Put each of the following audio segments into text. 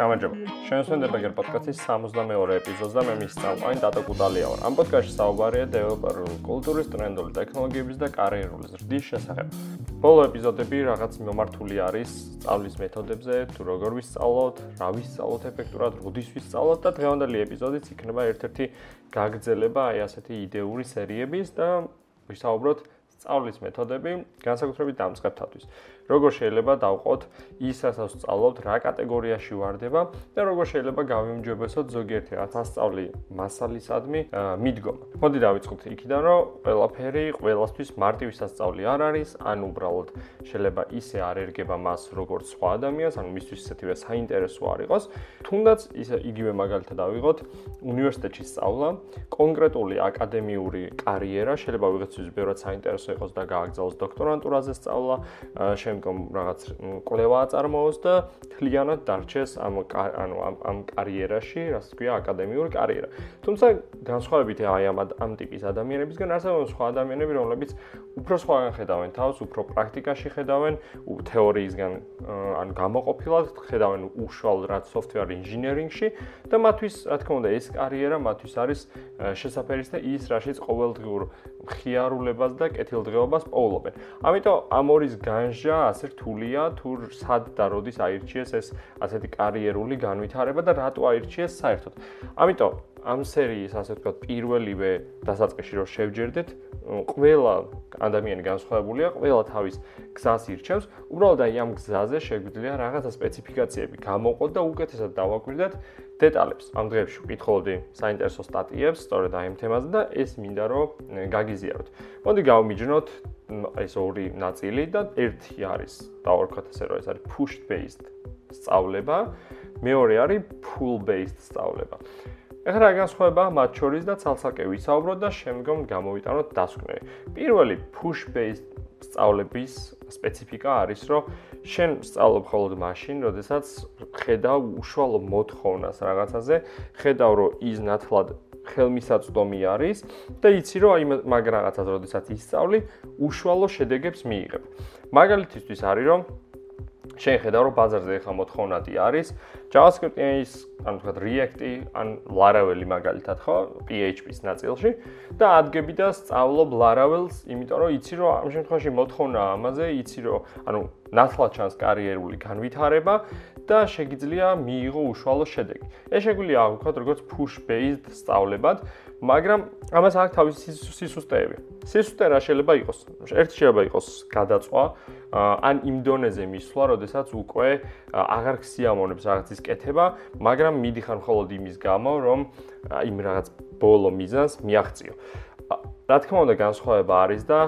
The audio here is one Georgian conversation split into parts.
გამარჯობა. შენსვენდება გერ პოდკასტის 62-ე ეპიზოდს და მე მის წამყვანი დატო კუტალია ვარ. ამ პოდკასტში საუბარია დეველოპერული კულტურის, ტრენდული ტექნოლოგიების და კარიერული ზრდის შესახებ. ბოლო ეპიზოდები რაღაც მიმართული არის სწავლის მეთოდებზე, თუ როგორ ვისწავლოთ, რა ვისწავლოთ ეფექტურად, როდის ვისწავლოთ და დღევანდელი ეპიზოდიც იქნება ერთ-ერთი გაგრძელება აი ასეთი იდეური სერიების და ვისაუბროთ სწავლის მეთოდები განსაკუთრებით დამწყებთათვის. როგორ შეიძლება დავყოთ ის რასაც სწავლობთ, რა კატეგორიაში ვარდება და როგორ შეიძლება გავიმჯობესოთ ზოგიერთი რაცასწავლი მასალისადმი მიდგომა. მოდი დავიწყოთ იქიდან, რომ ყველაფერი ყველასთვის მარტივი სასწავლი არ არის, ან უბრალოდ შეიძლება ისე არ ერგება მას როგორც სხვა ადამიანს, ან მისთვის ისეთივე საინტერესო არ იყოს. თუნდაც ისე იგივე მაგალითად დავიღოთ უნივერსიტეტში სწავლა, კონკრეტული აკადემიური კარიერა, შეიძლება ვიღაცის ბევრად საინტერესო იყოს და გააგზავნოს დოქტორანტურაზე სწავლა, შემ შემდგომ რაღაც კვლევა აწარმოოს და თლიანად დარჩეს ამ ანუ ამ ამ კარიერაში, რაც თქვია აკადემიური კარიერა. თუმცა განსხვავებით აი ამ ამ ტიპის ადამიანებისგან არსებობენ სხვა ადამიანები, რომლებიც უფრო სხვაგან ხედავენ თავს, უფრო პრაქტიკაში ხედავენ, თეორიისგან ან გამოყოფილად ხედავენ უშუალოდ რაც software engineering-ში და მათთვის, რა თქმა უნდა, ეს კარიერა მათთვის არის შესაძფერის და ის რაშიც ყოველდღიურ ხიარულებას და კეთილდღეობას პოულობენ. ამიტომ ამორის განჟა ასე რთულია თუ სად და როდის აირჩიეს ეს ასეთი კარიერული განვითარება და რატო აირჩიეს საერთოდ. ამიტომ ამ სერიის ასე ვთქვათ პირველივე დასაწყისში რომ შევჯერდეთ, ყველა ადამიანი განსხვავებულია, ყველა თავის გზას ირჩევს. უბრალოდ აი ამ გზაზე შეგვიძლია რაღაცა სპეციფიკაციები გამოყოთ და უკეთესად დავაკვირდეთ დეტალებს. ამ დღეებში ვკითხულობდი საინტერესო სტატიებს სწორედ აი ამ თემაზე და ეს მინდა რომ გაგიზიაროთ. მოდი გავმიჯნოთ ეს ორი ნაწილი და ერთი არის დავარქვათ ასე რომ ეს არის push based სწავლება, მეორე არის pull based სწავლება. ეხლა რა განსხვავება მათ შორის და ცალ-ცალკე ვისაუბროთ და შემდგომ გამოვიტანოთ დასკვნები. პირველი push based სწავლების სპეციფიკა არის, რომ შენ სწავლობ მხოლოდ მაშინ, როდესაც ხედავ უშუალო მოთხოვნას რაღაცაზე, ხედავ რომ ის ნათლად ხელმისაწვდომი არის და იცი რომ აი მაგ რაღაცას როდესაც ისწავლი, უშუალო შედეგებს მიიღებ. მაგალითისთვის არის რომ ხედავ რომ ბაზარზე ახლა მოთხოვნადი არის. JavaScript-ის, ან თქვა React-ი, ან Laravel-ი მაგალითად ხო, PHP-ის ნაწილში. და ადგები და სწავლობ Laravel-ს, იმიტომ რომ იცი რომ ამ შემთხვევაში მოთხოვნა ამაზე, იცი რომ ანუ ნათლად ჩანს კარიერული განვითარება და შეგიძლია მიიღო უშუალო შედეგი. ეს შეგვიძლია აღვქვათ როგორც push based სწავლებად, მაგრამ ამას აქვს თავისი სისუსტეები. სისუსტე რა შეიძლება იყოს? ერთი შეიძლება იყოს გადაწვა, ან იმ დონეზე მისვლა, როდესაც უკვე აღარ ხსიამონებს რაღაცის კეთება, მაგრამ მიდიხარ მხოლოდ იმის გამო, რომ იმ რაღაც ბოლო მიზანს მიაღწიო. რა თქმა უნდა განსხვავება არის და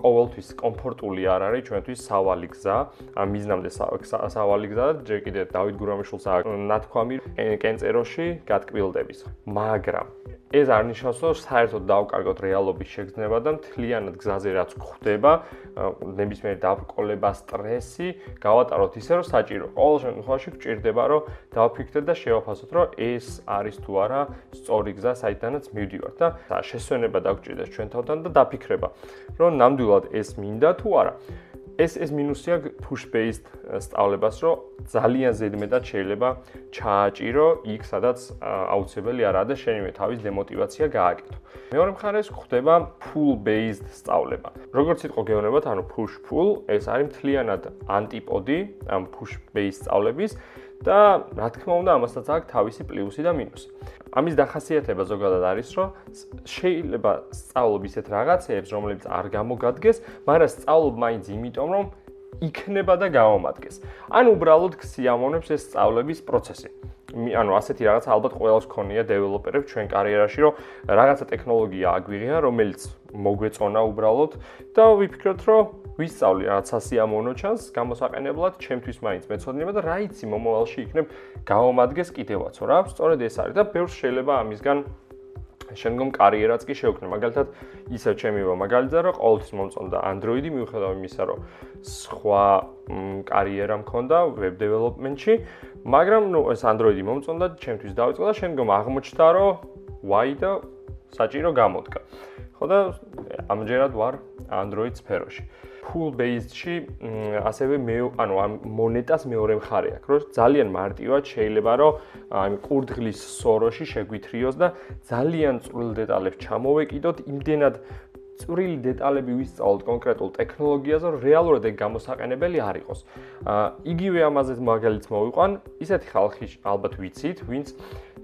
ყოველთვის კომფორტული არ არის ჩვენთვის სავალი გზა, ამ მიზნამდე სავალი გზა ჯერ კიდევ დავით გურამიშვილს ნათქვამი კენწეროში გატკბილდების. მაგრამ ეს არ ნიშნავს, რომ საერთოდ დავკარგოთ რეალობის შეგრძნება და მთლიანად გზაზე რაც გვხდება, ნებისმიერ დაბრკოლება, სტრესი, გავატაროთ ისე, რომ საჭირო. ყოველ შემთხვევაში გვჭირდება, რომ დავფიქრდეთ და შევაფასოთ, რომ ეს არის თუ არა სწორი გზა, საიდანაც მივდივართ და შესვენება დაგვჭირდეს ჩვენ თავთან და დაფიქრება, რომ ნამდვილად ეს მინდა თუ არა. ეს ეს მინუსია push based სწავლებას, რომ ძალიან ზედმეტად შეიძლება ჩააჭირო იქ, სადაც აუცილებელი არაა და შენივე თავის დემოტივაცია გააკეთო. მეორე მხარეს ხდება pull based სწავლება. როგორც იყო გეუბნებათ, ანუ push pull, ეს არის მთლიანად ანტიპოდი ამ push based სწავლების და რა თქმა უნდა, ამასაც აქვს თავისი პლუსი და მინუსი. ამის დახასიათება ზოგადად არის, რომ შეიძლება სწავლობ ისეთ რაღაცეებს, რომლებიც არ გამოგადგეს, მაგრამ სწავლობ მაინც იმიტომ, რომ იქნება და გამომადგეს. ან უბრალოდ ქსიამონებს ეს სწავლების პროცესი. ანუ ასეთი რაღაც ალბათ ყოველს ქონია დეველოპერებს ჩვენ კარიერაში, რომ რაღაცა ტექნოლოგია აგვიღია, რომელიც მოგვეწონა უბრალოდ და ვიფიქროთ, რომ ვისწავლი რაღაც სასიამოვნო ჩანს გამოსაყენებლად ჩემთვის მაინც მეცოდნება და რა იცი მომავალში იქნებ გამომადგეს კიდევაცო რა სწორედ ეს არის და ბევრს შეიძლება ამისგან შემდგომ კარიერაც კი შევქნე მაგალითად ისევ ჩემი ვა მაგალითად რომ ყოველთვის მომწონდა Android-ი მიუხედავად იმისა რომ სხვა კარიერა მქონდა web development-ში მაგრამ ნუ ეს Android-ი მომწონდა ჩემთვის დავიწყო და შემდგომ აღმოჩნდა რომ why და საჭირო გამოდგა ხო და ამჯერად ვარ Android სფეროში. full based-ში ასევე მე ანუ ამ მონეტას მეორე მხარე აქვს, რომ ძალიან მარტივად შეიძლება რომ აი კურდღლის სოროში შეგვითრიოს და ძალიან წვრილ დეტალებს ჩამოვეკიდოთ, იმდენად წვრილი დეტალები ვისწავლოთ კონკრეტულ ტექნოლოგიაზე, რეალურად ეგ გამოსაყენებელი არ იყოს. აა იგივე ამაზე მაგალითს მოვიყვან, ისეთი ხალხი ალბათ ვიცით, ვინც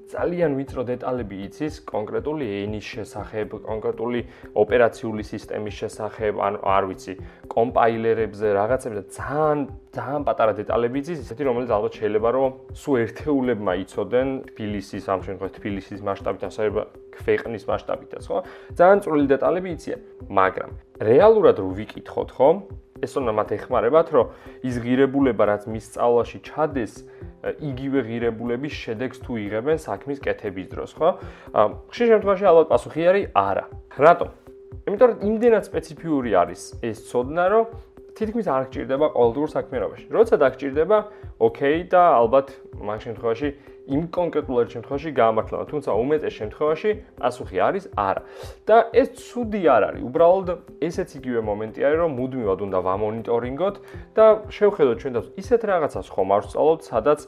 ძალიან ვიწრო დეტალები იცის კონკრეტული ენის შესახებ, კონკრეტული ოპერაციული სისტემის შესახებ, ან არ ვიცი, კომპაილერებზე, რაღაცებზე ძალიან ძალიან პატარა დეტალები იცის, ისეთი რომელიც ალბათ შეიძლება რომ სულ ერთეულებმა იცოდენ თბილისის ამ შემთხვევაში თბილისის მასშტაბით, ასე ქვეყნის მასშტაბითაც, ხო? ძალიან წვრილი დეტალები იციან, მაგრამ რეალურად რო ვიკითხოთ, ხო? ეს უნდა მათ ეხმარებათ, რომ ის ღირებულება, რაც მის სწავლაში ჩადეს, იგივე ღირებულების შედეგს თუ იღებენ საქმის კეთების დროს, ხო? ხშირ შემთხვევაში ალბათ პასუხი არის არა. რატომ? იმიტომ რომ იმდენად სპეციფიური არის ეს ცოდნა, რომ თითქმის არ გჭირდება ყოველდღიურ საქმიანობაში. როცა დაგჭირდება, ოკეი და ალბათ მაგ შემთხვევაში იმ კონკრეტულ შემთხვევაში გაამართლება, თუმცა უმეტეს შემთხვევაში პასუხი არის არა. და ეს ცუდი არ არის. უბრალოდ ესეც იგივე მომენტი არის, რომ მუდმივად უნდა ვამონიტორინგოთ და შევხედოთ ჩვენ და ისეთ რაღაცას ხომ არ ვსწავლობთ, სადაც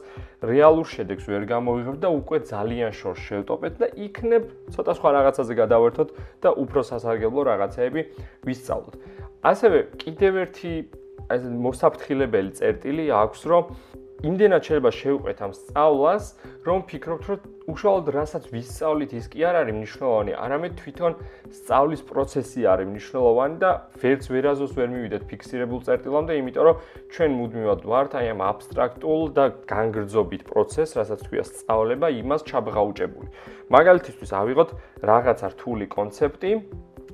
რეალურ შედეგს ვერ გამოვიღებთ და უკვე ძალიან შორს შევტოპეთ და იქნებ ცოტა სხვა რაღაცაზე გადავერთოთ და უფრო სასარგებლო რაღაცეები ვისწავლოთ. ასევე კიდევ ერთი ეს მოსაფრთხილებელი წერტილი აქვს, რომ იმდენად შეიძლება შევყვეთ ამ სწავლას, რომ ფიქრობთ, რომ უშუალოდ რასაც ვისწავლით, ის კი არ არის მნიშვნელოვანი, არამედ თვითონ სწავლის პროცესი არის მნიშვნელოვანი და ვერც ვერაზოს ვერ მივიდეთ ფიქსირებულ წერტილამდე, იმიტომ რომ ჩვენ მუდმივად ვართ აი ამ აბსტრაქტულ და განგრძობით პროცესს, რასაც ქვია სწავლება, იმას ჩაბღაუჭებული. მაგალითისთვის ავიღოთ რაღაცა რთული კონცეფტი,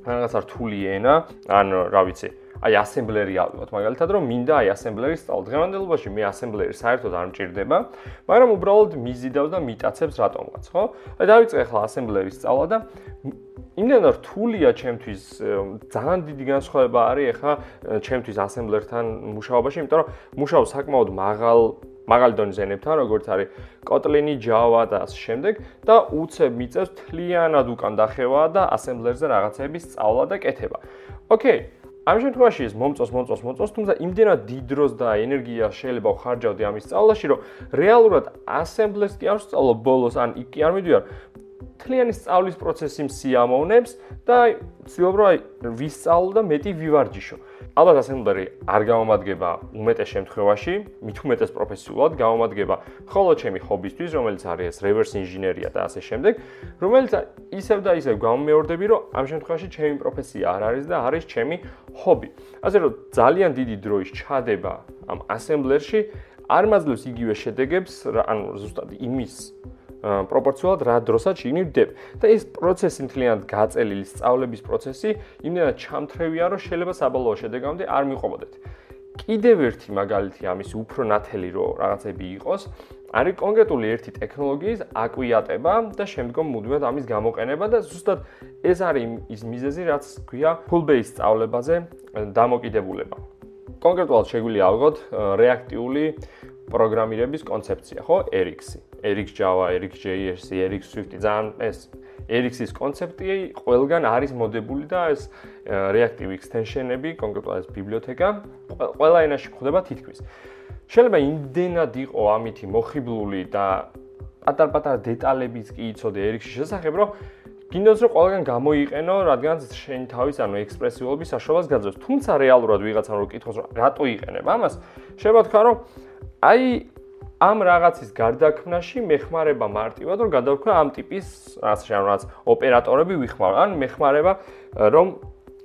რაღაცა რთული ენა, ან რა ვიცი, აი ასემბლერი ავიღოთ მაგალითად რომ მინდა აი ასემბლერის სწავლა დღევანდელობაში მე ასემბლერი საერთოდ არ მჭირდება მაგრამ უბრალოდ მიზიდავს და მიტაცებს რატომღაც ხო აი დავიწყე ახლა ასემბლერის სწავლა და იმდენ რთულია ჩემთვის ძალიან დიდი განსხვავება არის ახლა ჩემთვის ასემბლერთან მუშაობაში იმიტომ რომ მუშაობ საკმაოდ მაღალ მაღალი დონის ენებთან როგორც არის Kotlin, Java და ასე შემდეგ და უცებ მიწევს თლიანად უკან დახევა და ასემბლერზე რაღაცების სწავლა და კეთება. ოკეი, ამ შემთხვევაში ეს მომწოს მომწოს მომწოს, თუმცა იმდენად დიდ დროს და ენერგიას შეიძლება ვხარჯავდი ამის სწავლაში, რომ რეალურად ასემბლერს კი არ ვსწავლო ბოლოს, ან იქ კი არ მიდივარ. თლიანი სწავლის პროცესი მსიამოვნებს და ცდილობ რომ აი ვისწავლო და მეტი ვივარჯიშო. ალბათ ასემბლერი არ გამომადგება უმეტეს შემთხვევაში, მით უმეტეს პროფესიულად გამომადგება მხოლოდ ჩემი ჰობისთვის, რომელიც არის reverse engineer-ია და ასე შემდეგ, რომელიც ისევ და ისევ გამომეორდები, რომ ამ შემთხვევაში ჩემი პროფესია არ არის და არის ჩემი ჰობი. ასე რომ ძალიან დიდი დროის ჩადება ამ ასემბლერში არ მაძლევს იგივე შედეგებს, ანუ ზუსტად იმის პროპორციულად რა დროსაც შეგნივდებ და ეს პროცესი მთლიანად გაწელილი სწავლების პროცესი იმდენად ჩამთრევია რომ შეიძლება საბოლოო შედეგამდე არ მიყვობოდეთ. კიდევ ერთი მაგალითი ამის უფრო ნათელი რო რაღაცები იყოს არის კონკრეტული ერთი ტექნოლოგიის აკვიატება და შემდგომ მუდმივად ამის გამოყენება და ზუსტად ეს არის ის მიზეზი რაც ქვია full base სწავლებაზე დამოკიდებულება. კონკრეტულად შეგვიძლია ავიღოთ რეაქტიული პროგრამირების კონცეფცია, ხო? RX-ი. RX Java, RX JS, RX Swift ძალიან ეს RX-ის კონცეფცია ყველგან არის მოდებული და ეს reactive extension-ები, კონკრეტულად ეს ბიბლიოთეკა ყველა ენაში გვხვდება თითქმის. შეიძლება იმდენად იყო ამითი მოხიბლული და პატარ-პატარ დეტალებიც კი იცოდე RX-ის შესახებ, რომ გინდოს რომ ყველგან გამოიყენო, რადგან შენ თავის ანუ ექსპრესიულობის საშუალებას გაძლევს. თუმცა რეალურად ვიღაცამ რო კითხოს, რომ რატო იყენებ ამას, შეიძლება თქვა, რომ აი ამ რაღაცის გარდაქმნაში მეხმარება მარტივად რომ გადავქნა ამ ტიპის ასე რომ რაც ოპერატორები ვიხმარ ან მეხმარება რომ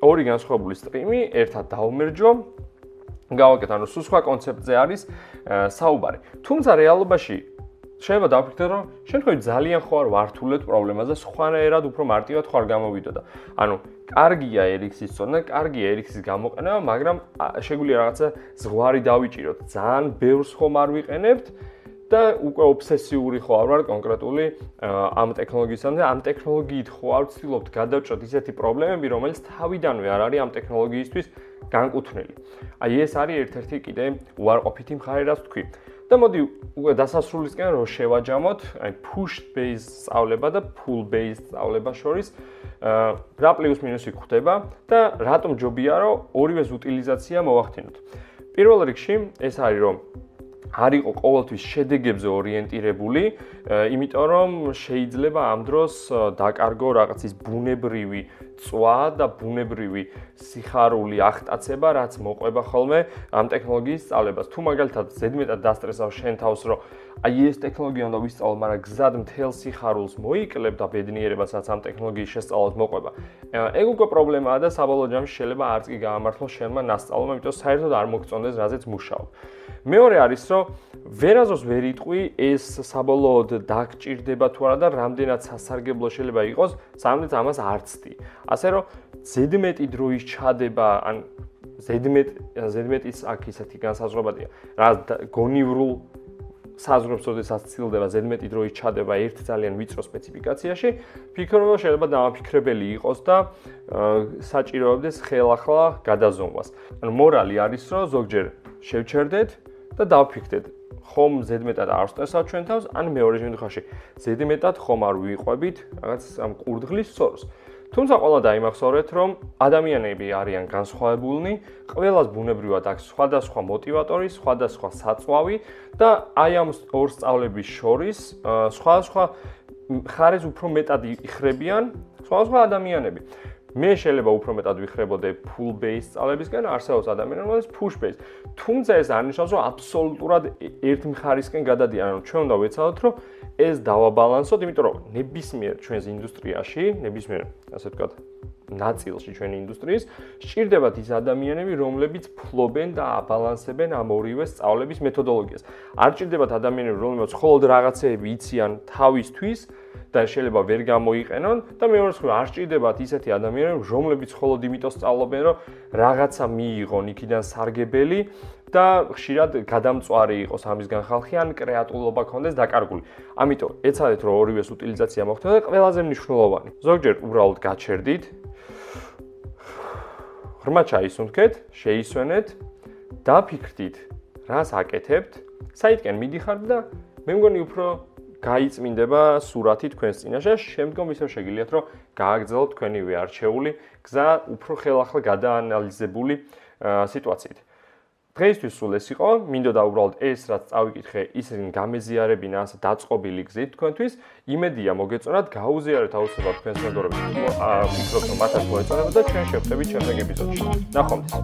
ორი განსხვავებული სტრიმი ერთად დაუმერჯო გავაკეთო. ანუ სულ სხვა კონცეფტზე არის საუბარი. თუმცა რეალობაში შეიძლება დავფიქრდე რომ შემთხვევით ძალიან ხო არ ვართულებ პრობლემაზე სხვანაირად უფრო მარტივად ხო არ გამოვიდოდა ანუ კარგია RX-ის ზონა, კარგია RX-ის გამოყენება, მაგრამ შეგვიძლია რაღაცა ზღვარი დავიჭიროთ. ძალიან ბევრს ხომ არ ვიყენებთ და უკვე ობსესიური ხო არ ვარ კონკრეტული ამ ტექნოლოგიისთან და ამ ტექნოლოგიით ხო არ ვცდილობთ გადავჭოთ ისეთი პრობლემები, რომელიც თავიდანვე არ არის ამ ტექნოლოგიისთვის განკუთვნილი. აი ეს არის ერთ-ერთი კიდე უარყოფითი მხარე, რაც თქვი. და მოდი უკვე დასასრულისკენ რო შევაჯამოთ, აი push based სწავლება და pull based სწავლება შორის რა პლუს მინუსი ხდება და რატომ ჯობია რომ ორივეს უტილიზაცია მოახდინოთ. პირველ რიგში ეს არის რომ არ იყო ყოველთვის შედეგებზე ორიენტირებული, იმიტომ რომ შეიძლება ამ დროს დაკარგო რაღაცის ბუნებრივი წვა და ბუნებრივი სიხარული ახტაცება, რაც მოყვება ხოლმე ამ ტექნოლოგიის სწავლებას. თუ მაგალითად ზედმეტად დასტრესავ შენ თავს, რომ აი ეს ტექნოლოგია უნდა ვისწავლო, მაგრამ გზად მთელ სიხარულს მოიკლებ და ბედნიერებასაც ამ ტექნოლოგიის შესწავლად მოყვება. ეგ უკვე პრობლემაა და საბოლოო ჯამში შეიძლება არც კი გაამართლოს შენმა ნასწავლომ, იმიტომ საერთოდ არ მოგწონდეს რაზეც მუშაობ. მეორე არის, რომ ვერაზოს ვერ იტყვი ეს საბოლოოდ დაგჭირდება თუ არა და რამდენად სასარგებლო შეიძლება იყოს, სამდეთ ამას არ ცდი. ასე რომ ზედმეტი დროის ჩადება, ან ზედმეტ ზედმეტის აქ ისეთი განსაზღვრებადია, რა გონივრულ საზღვრებს ოდესაც ცილდება ზედმეტი დროის ჩადება ერთ ძალიან ვიწრო სპეციფიკაციაში, ფიქრობ რომ შეიძლება დამაფიქრებელი იყოს და საჭიროებდეს ხელახლა გადაზომვას. ანუ მორალი არის რომ ზოგჯერ შევჩერდეთ და დავფიქრდეთ ხომ ზედმეტად არ ვსწრესავ ჩვენ თავს, ან მეორე შემთხვევაში ზედმეტად ხომ არ ვიყვებით რაღაც ამ ყურდღლის სოროს. თუმცა ყველა დაიმახსოვრეთ, რომ ადამიანები არიან განსხვავებულნი, ყველას ბუნებრივად აქვს სხვადასხვა мотиваტორი, სხვადასხვა საწვავი და აი ამ ორ სწავლების შორის სხვადასხვა ხარეს უფრო მეტად იხრებიან სხვადასხვა ადამიანები. მე შეიძლება უფრო მეტად ვიხრებოდე full base სწავლებისგან, არსებობს ადამიანები, რომელსაც push base. თუმცა ეს არ ნიშნავს, რომ აბსოლუტურად ერთ მხარისკენ გადადიან, ანუ ჩვენ უნდა ვეცადოთ, რომ ეს დავაბალანსოთ, იმიტომ რომ ნებისმიერ ჩვენს ინდუსტრიაში, ნებისმიერ, ასე ვთქვათ, ნაწილში ჩვენი ინდუსტრიის, სჭირდებათ ის ადამიანები, რომლებიც ფლობენ და აბალანსებენ ამ ორივე სწავლების მეთოდოლოგიას. არ სჭირდებათ ადამიანები, რომლებიც მხოლოდ რაღაცეები იციან თავისთვის, და შეიძლება ვერ გამოიყენონ და მეორე მხრივ არ სჭირდებათ ისეთი ადამიანები, რომლებიც მხოლოდ იმიტომ სწავლობენ, რომ რაღაცა მიიღონ იქიდან სარგებელი და ხშირად გადამწვარი იყოს ამისგან ხალხი ან კრეატულობა ქონდეს დაკარგული. ამიტომ ეცადეთ რომ ორივეს უტილიზაცია მოხდეს და ყველაზე მნიშვნელოვანი. ზოგჯერ უბრალოდ გაჩერდით. ღრმა ჩაისუნთქეთ, შეისვენეთ, დაფიქრდით, რას აკეთებთ, საითკენ მიდიხართ და მე მგონი უფრო გაიწმინდება სურათი თქვენს წინაშე, შემდგომ ისევ შეგიძლიათ რომ გააგრძელოთ თქვენივე არჩეული გზა უფრო ხელახლა გადაანალიზებული სიტუაციით. დღეისთვის სულ ეს იყო. მინდოდა უბრალოდ ეს რაც წავიკითხე, ისინი გამეზიარებინა ასე დაწყობილი გზით თქვენთვის. იმედია მოგეწონათ, გაუზიარეთ აუცილებლად თქვენს მეგობრებს. ვფიქრობ რომ მათაც მოეწონება და ჩვენ შევხვდებით შემდეგ ეპიზოდში. ნახვამდის.